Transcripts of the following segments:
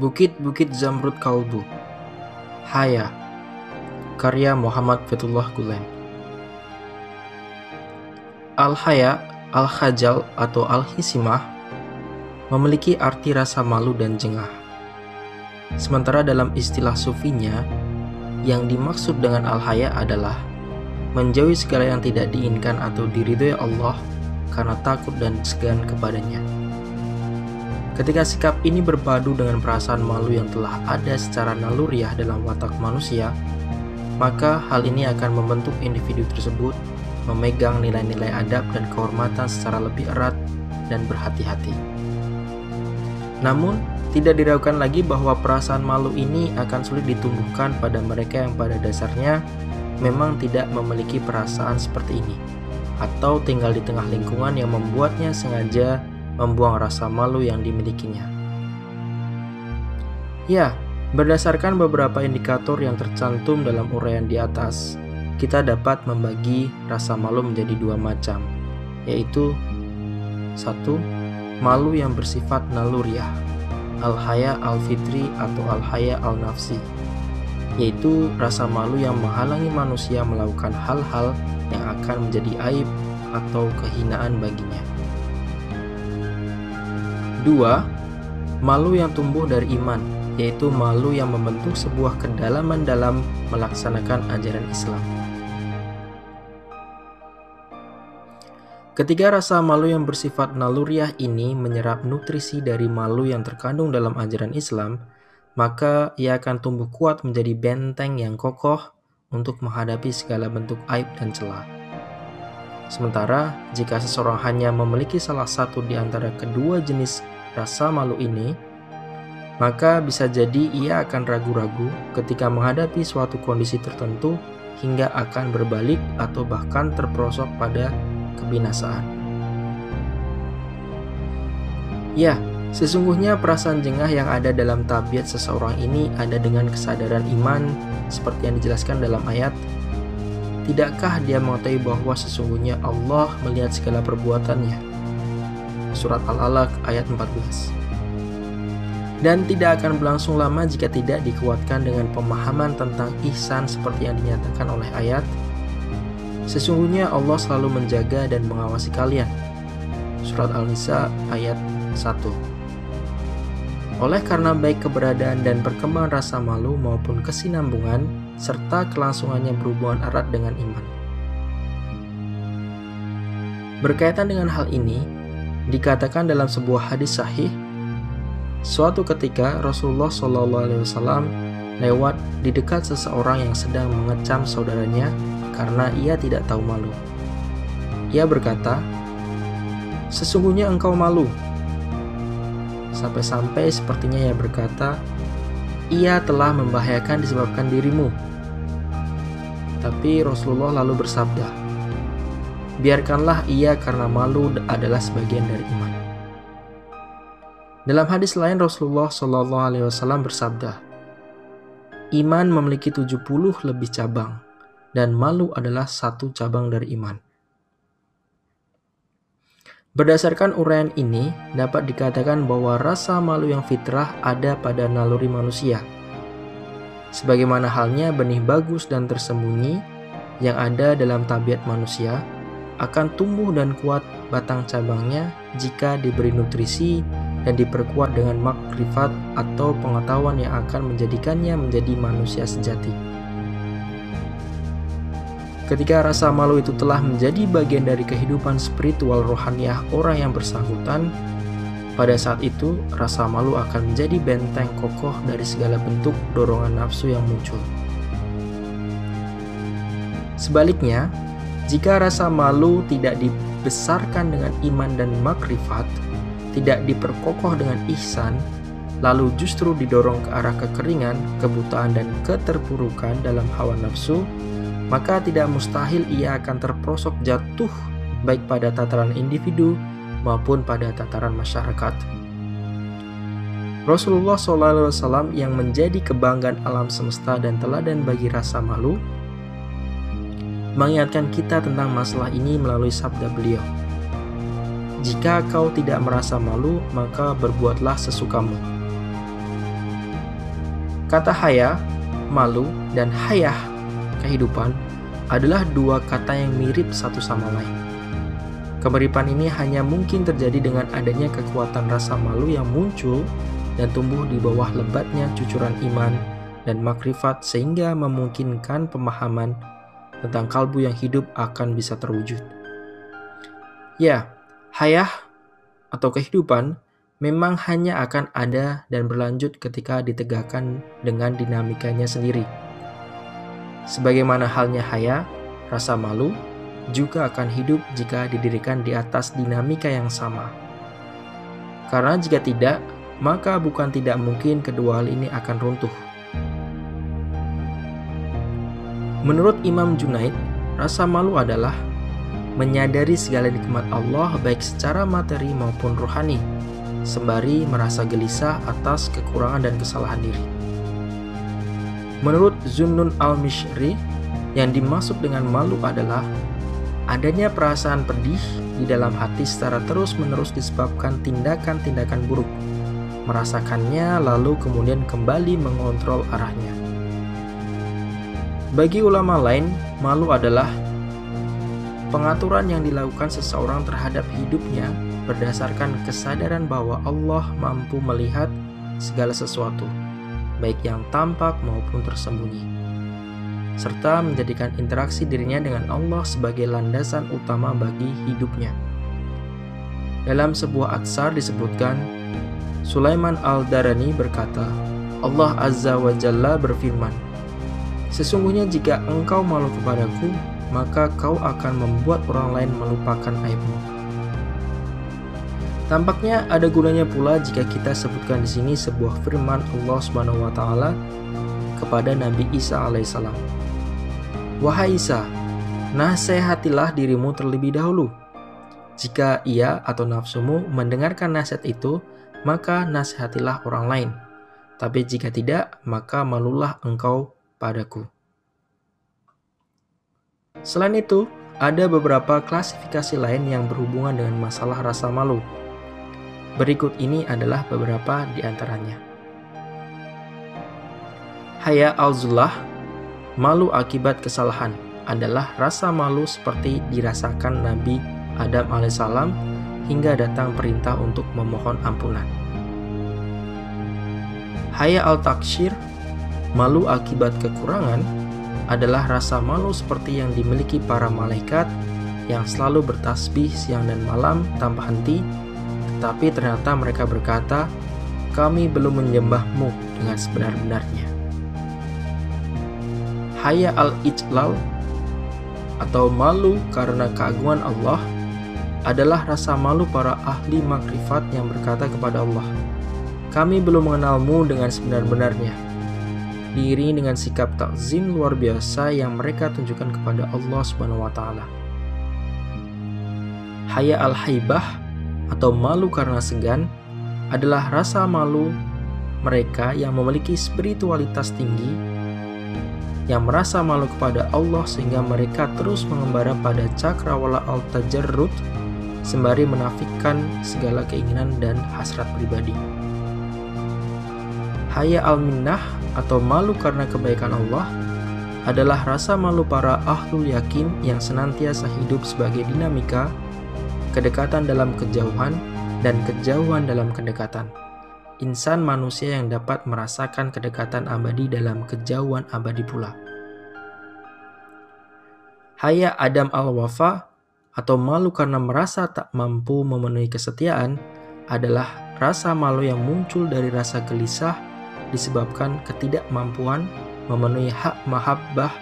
Bukit-Bukit Zamrud Kalbu Haya Karya Muhammad Fetullah Gulen Al-Haya, Al-Khajal atau Al-Hisimah memiliki arti rasa malu dan jengah. Sementara dalam istilah sufinya, yang dimaksud dengan Al-Haya adalah menjauhi segala yang tidak diinginkan atau diridhoi Allah karena takut dan segan kepadanya. Ketika sikap ini berpadu dengan perasaan malu yang telah ada secara naluriah dalam watak manusia, maka hal ini akan membentuk individu tersebut memegang nilai-nilai adab dan kehormatan secara lebih erat dan berhati-hati. Namun, tidak diragukan lagi bahwa perasaan malu ini akan sulit ditumbuhkan pada mereka yang pada dasarnya memang tidak memiliki perasaan seperti ini, atau tinggal di tengah lingkungan yang membuatnya sengaja membuang rasa malu yang dimilikinya. Ya, berdasarkan beberapa indikator yang tercantum dalam uraian di atas, kita dapat membagi rasa malu menjadi dua macam, yaitu satu, malu yang bersifat naluriah, al-haya al-fitri atau al-haya al-nafsi, yaitu rasa malu yang menghalangi manusia melakukan hal-hal yang akan menjadi aib atau kehinaan baginya. Dua, malu yang tumbuh dari iman, yaitu malu yang membentuk sebuah kedalaman dalam melaksanakan ajaran Islam. Ketika rasa malu yang bersifat naluriah ini menyerap nutrisi dari malu yang terkandung dalam ajaran Islam, maka ia akan tumbuh kuat menjadi benteng yang kokoh untuk menghadapi segala bentuk aib dan celah. Sementara, jika seseorang hanya memiliki salah satu di antara kedua jenis rasa malu ini, maka bisa jadi ia akan ragu-ragu ketika menghadapi suatu kondisi tertentu hingga akan berbalik atau bahkan terperosok pada kebinasaan. Ya, sesungguhnya perasaan jengah yang ada dalam tabiat seseorang ini ada dengan kesadaran iman seperti yang dijelaskan dalam ayat Tidakkah dia mengetahui bahwa sesungguhnya Allah melihat segala perbuatannya? Surat Al-Alaq ayat 14 dan tidak akan berlangsung lama jika tidak dikuatkan dengan pemahaman tentang ihsan seperti yang dinyatakan oleh ayat Sesungguhnya Allah selalu menjaga dan mengawasi kalian. Surat Al-Nisa ayat 1 Oleh karena baik keberadaan dan perkembangan rasa malu maupun kesinambungan serta kelangsungannya berhubungan erat dengan iman. Berkaitan dengan hal ini, dikatakan dalam sebuah hadis sahih, suatu ketika Rasulullah SAW lewat di dekat seseorang yang sedang mengecam saudaranya karena ia tidak tahu malu. Ia berkata, "Sesungguhnya engkau malu." Sampai-sampai sepertinya ia berkata, "Ia telah membahayakan disebabkan dirimu." Tapi Rasulullah lalu bersabda, "Biarkanlah ia karena malu adalah sebagian dari iman." Dalam hadis lain Rasulullah Shallallahu Alaihi Wasallam bersabda, "Iman memiliki 70 lebih cabang, dan malu adalah satu cabang dari iman." Berdasarkan uraian ini, dapat dikatakan bahwa rasa malu yang fitrah ada pada naluri manusia, Sebagaimana halnya benih bagus dan tersembunyi yang ada dalam tabiat manusia, akan tumbuh dan kuat batang cabangnya jika diberi nutrisi dan diperkuat dengan makrifat atau pengetahuan yang akan menjadikannya menjadi manusia sejati. Ketika rasa malu itu telah menjadi bagian dari kehidupan spiritual rohaniah orang yang bersangkutan, pada saat itu, rasa malu akan menjadi benteng kokoh dari segala bentuk dorongan nafsu yang muncul. Sebaliknya, jika rasa malu tidak dibesarkan dengan iman dan makrifat, tidak diperkokoh dengan ihsan, lalu justru didorong ke arah kekeringan, kebutaan, dan keterpurukan dalam hawa nafsu, maka tidak mustahil ia akan terprosok jatuh baik pada tataran individu maupun pada tataran masyarakat. Rasulullah SAW yang menjadi kebanggaan alam semesta dan teladan bagi rasa malu, mengingatkan kita tentang masalah ini melalui sabda beliau. Jika kau tidak merasa malu, maka berbuatlah sesukamu. Kata haya, malu, dan hayah, kehidupan, adalah dua kata yang mirip satu sama lain. Kemiripan ini hanya mungkin terjadi dengan adanya kekuatan rasa malu yang muncul dan tumbuh di bawah lebatnya cucuran iman dan makrifat sehingga memungkinkan pemahaman tentang kalbu yang hidup akan bisa terwujud. Ya, hayah atau kehidupan memang hanya akan ada dan berlanjut ketika ditegakkan dengan dinamikanya sendiri. Sebagaimana halnya haya, rasa malu juga akan hidup jika didirikan di atas dinamika yang sama. Karena jika tidak, maka bukan tidak mungkin kedua hal ini akan runtuh. Menurut Imam Junaid, rasa malu adalah menyadari segala nikmat Allah baik secara materi maupun rohani, sembari merasa gelisah atas kekurangan dan kesalahan diri. Menurut Zunnun al-Mishri, yang dimaksud dengan malu adalah adanya perasaan pedih di dalam hati secara terus-menerus disebabkan tindakan-tindakan buruk. Merasakannya lalu kemudian kembali mengontrol arahnya. Bagi ulama lain, malu adalah pengaturan yang dilakukan seseorang terhadap hidupnya berdasarkan kesadaran bahwa Allah mampu melihat segala sesuatu baik yang tampak maupun tersembunyi, serta menjadikan interaksi dirinya dengan Allah sebagai landasan utama bagi hidupnya. Dalam sebuah atsar disebutkan, Sulaiman al-Darani berkata, Allah Azza wa Jalla berfirman, Sesungguhnya jika engkau malu kepadaku, maka kau akan membuat orang lain melupakan aibmu. Tampaknya ada gunanya pula jika kita sebutkan di sini sebuah firman Allah Subhanahu wa taala kepada Nabi Isa alaihissalam. Wahai Isa, nasihatilah dirimu terlebih dahulu. Jika ia atau nafsumu mendengarkan nasihat itu, maka nasihatilah orang lain. Tapi jika tidak, maka malulah engkau padaku. Selain itu, ada beberapa klasifikasi lain yang berhubungan dengan masalah rasa malu. Berikut ini adalah beberapa di antaranya. Haya al-zullah, malu akibat kesalahan, adalah rasa malu seperti dirasakan Nabi Adam alaihissalam hingga datang perintah untuk memohon ampunan. Haya al-takshir, malu akibat kekurangan, adalah rasa malu seperti yang dimiliki para malaikat yang selalu bertasbih siang dan malam tanpa henti tapi ternyata mereka berkata, kami belum menyembahmu dengan sebenar-benarnya. Haya al-ijlal atau malu karena keagungan Allah adalah rasa malu para ahli makrifat yang berkata kepada Allah, kami belum mengenalmu dengan sebenar-benarnya. Diiringi dengan sikap takzim luar biasa yang mereka tunjukkan kepada Allah Subhanahu wa taala. Haya al-haibah atau malu karena segan adalah rasa malu mereka yang memiliki spiritualitas tinggi yang merasa malu kepada Allah sehingga mereka terus mengembara pada cakrawala al-tajarrud sembari menafikan segala keinginan dan hasrat pribadi. Haya al-minnah atau malu karena kebaikan Allah adalah rasa malu para ahlul yakin yang senantiasa hidup sebagai dinamika kedekatan dalam kejauhan, dan kejauhan dalam kedekatan. Insan manusia yang dapat merasakan kedekatan abadi dalam kejauhan abadi pula. Haya Adam al-Wafa atau malu karena merasa tak mampu memenuhi kesetiaan adalah rasa malu yang muncul dari rasa gelisah disebabkan ketidakmampuan memenuhi hak mahabbah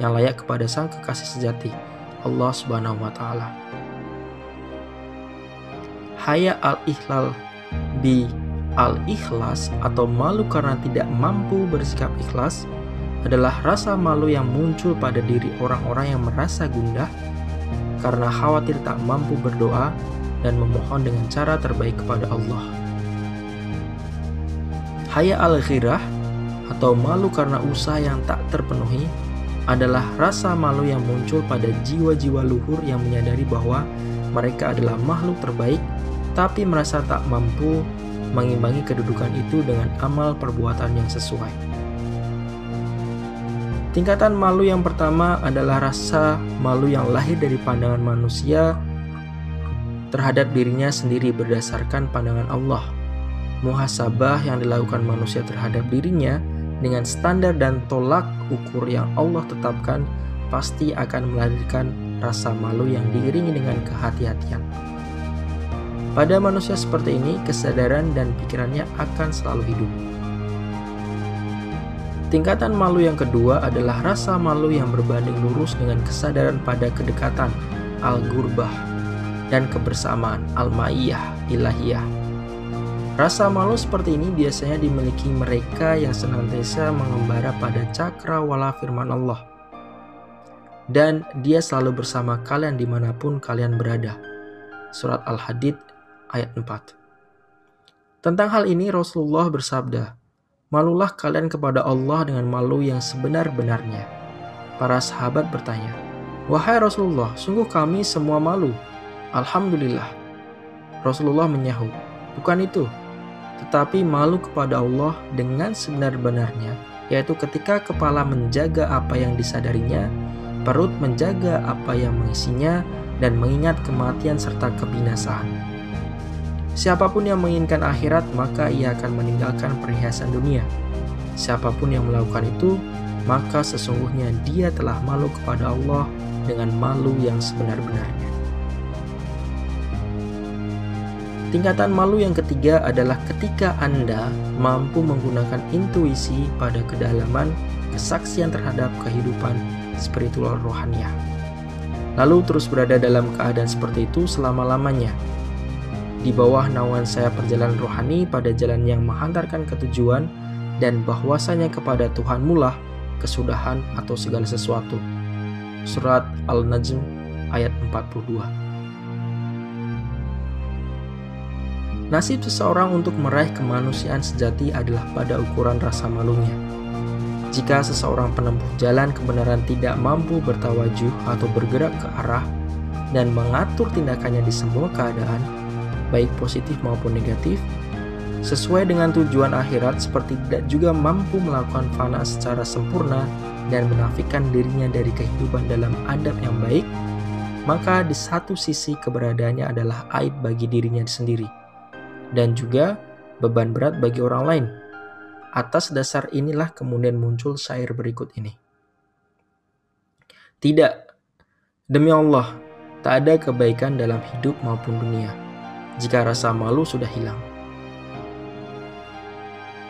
yang layak kepada sang kekasih sejati Allah Subhanahu wa taala haya al-ikhlal bi al-ikhlas atau malu karena tidak mampu bersikap ikhlas adalah rasa malu yang muncul pada diri orang-orang yang merasa gundah karena khawatir tak mampu berdoa dan memohon dengan cara terbaik kepada Allah. Haya al-ghirah atau malu karena usaha yang tak terpenuhi adalah rasa malu yang muncul pada jiwa-jiwa luhur yang menyadari bahwa mereka adalah makhluk terbaik tapi merasa tak mampu mengimbangi kedudukan itu dengan amal perbuatan yang sesuai. Tingkatan malu yang pertama adalah rasa malu yang lahir dari pandangan manusia terhadap dirinya sendiri berdasarkan pandangan Allah. Muhasabah yang dilakukan manusia terhadap dirinya dengan standar dan tolak ukur yang Allah tetapkan pasti akan melahirkan rasa malu yang diiringi dengan kehati-hatian. Pada manusia seperti ini, kesadaran dan pikirannya akan selalu hidup. Tingkatan malu yang kedua adalah rasa malu yang berbanding lurus dengan kesadaran pada kedekatan al-gurbah dan kebersamaan al-ma'iyah ilahiyah. Rasa malu seperti ini biasanya dimiliki mereka yang senantiasa mengembara pada cakrawala firman Allah. Dan dia selalu bersama kalian di mana pun kalian berada. Surat Al-Hadid ayat 4 Tentang hal ini Rasulullah bersabda, Malulah kalian kepada Allah dengan malu yang sebenar-benarnya. Para sahabat bertanya, Wahai Rasulullah, sungguh kami semua malu. Alhamdulillah. Rasulullah menyahut, bukan itu, tetapi malu kepada Allah dengan sebenar-benarnya, yaitu ketika kepala menjaga apa yang disadarinya, perut menjaga apa yang mengisinya, dan mengingat kematian serta kebinasaan. Siapa pun yang menginginkan akhirat, maka ia akan meninggalkan perhiasan dunia. Siapa pun yang melakukan itu, maka sesungguhnya dia telah malu kepada Allah dengan malu yang sebenar-benarnya. Tingkatan malu yang ketiga adalah ketika Anda mampu menggunakan intuisi pada kedalaman kesaksian terhadap kehidupan spiritual rohaniah. Lalu terus berada dalam keadaan seperti itu selama-lamanya. Di bawah naungan saya perjalanan rohani pada jalan yang menghantarkan ketujuan dan bahwasanya kepada Tuhan mula kesudahan atau segala sesuatu. Surat Al-Najm ayat 42. Nasib seseorang untuk meraih kemanusiaan sejati adalah pada ukuran rasa malunya. Jika seseorang penempuh jalan kebenaran tidak mampu bertawajuh atau bergerak ke arah dan mengatur tindakannya di semua keadaan, baik positif maupun negatif, sesuai dengan tujuan akhirat seperti tidak juga mampu melakukan fana secara sempurna dan menafikan dirinya dari kehidupan dalam adab yang baik, maka di satu sisi keberadaannya adalah aib bagi dirinya sendiri dan juga beban berat bagi orang lain. Atas dasar inilah kemudian muncul syair berikut ini. Tidak, demi Allah, tak ada kebaikan dalam hidup maupun dunia jika rasa malu sudah hilang.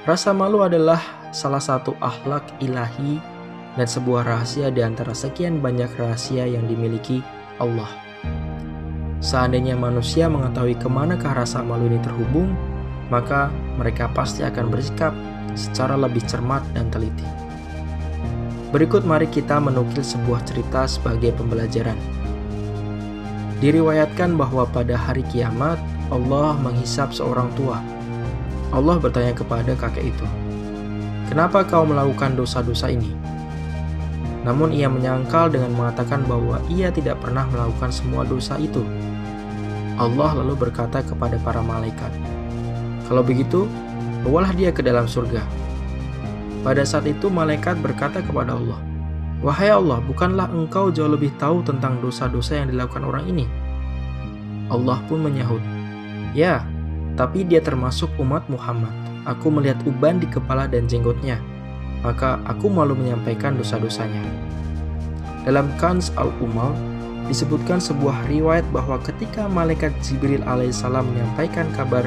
Rasa malu adalah salah satu akhlak ilahi dan sebuah rahasia di antara sekian banyak rahasia yang dimiliki Allah. Seandainya manusia mengetahui ke manakah rasa malu ini terhubung, maka mereka pasti akan bersikap secara lebih cermat dan teliti. Berikut mari kita menukil sebuah cerita sebagai pembelajaran. Diriwayatkan bahwa pada hari kiamat, Allah menghisap seorang tua. Allah bertanya kepada kakek itu, "Kenapa kau melakukan dosa-dosa ini?" Namun ia menyangkal dengan mengatakan bahwa ia tidak pernah melakukan semua dosa itu. Allah lalu berkata kepada para malaikat, "Kalau begitu, bawalah dia ke dalam surga." Pada saat itu malaikat berkata kepada Allah, "Wahai Allah, bukanlah engkau jauh lebih tahu tentang dosa-dosa yang dilakukan orang ini?" Allah pun menyahut, "Ya, tapi dia termasuk umat Muhammad. Aku melihat uban di kepala dan jenggotnya." maka aku malu menyampaikan dosa-dosanya. Dalam Kans al-Umal disebutkan sebuah riwayat bahwa ketika malaikat Jibril alaihissalam menyampaikan kabar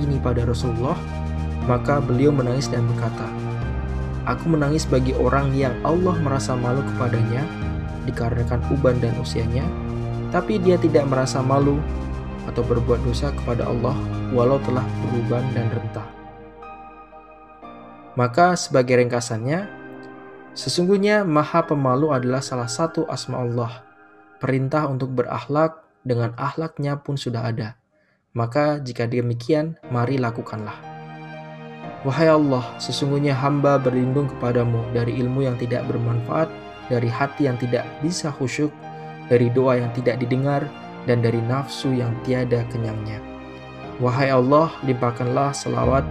ini pada Rasulullah, maka beliau menangis dan berkata, Aku menangis bagi orang yang Allah merasa malu kepadanya dikarenakan uban dan usianya, tapi dia tidak merasa malu atau berbuat dosa kepada Allah walau telah beruban dan rentah. Maka sebagai ringkasannya, sesungguhnya Maha Pemalu adalah salah satu asma Allah. Perintah untuk berakhlak dengan akhlaknya pun sudah ada. Maka jika demikian, mari lakukanlah. Wahai Allah, sesungguhnya hamba berlindung kepadamu dari ilmu yang tidak bermanfaat, dari hati yang tidak bisa khusyuk, dari doa yang tidak didengar, dan dari nafsu yang tiada kenyangnya. Wahai Allah, limpahkanlah selawat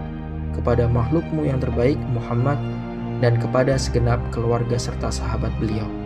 kepada makhlukmu yang terbaik Muhammad dan kepada segenap keluarga serta sahabat beliau.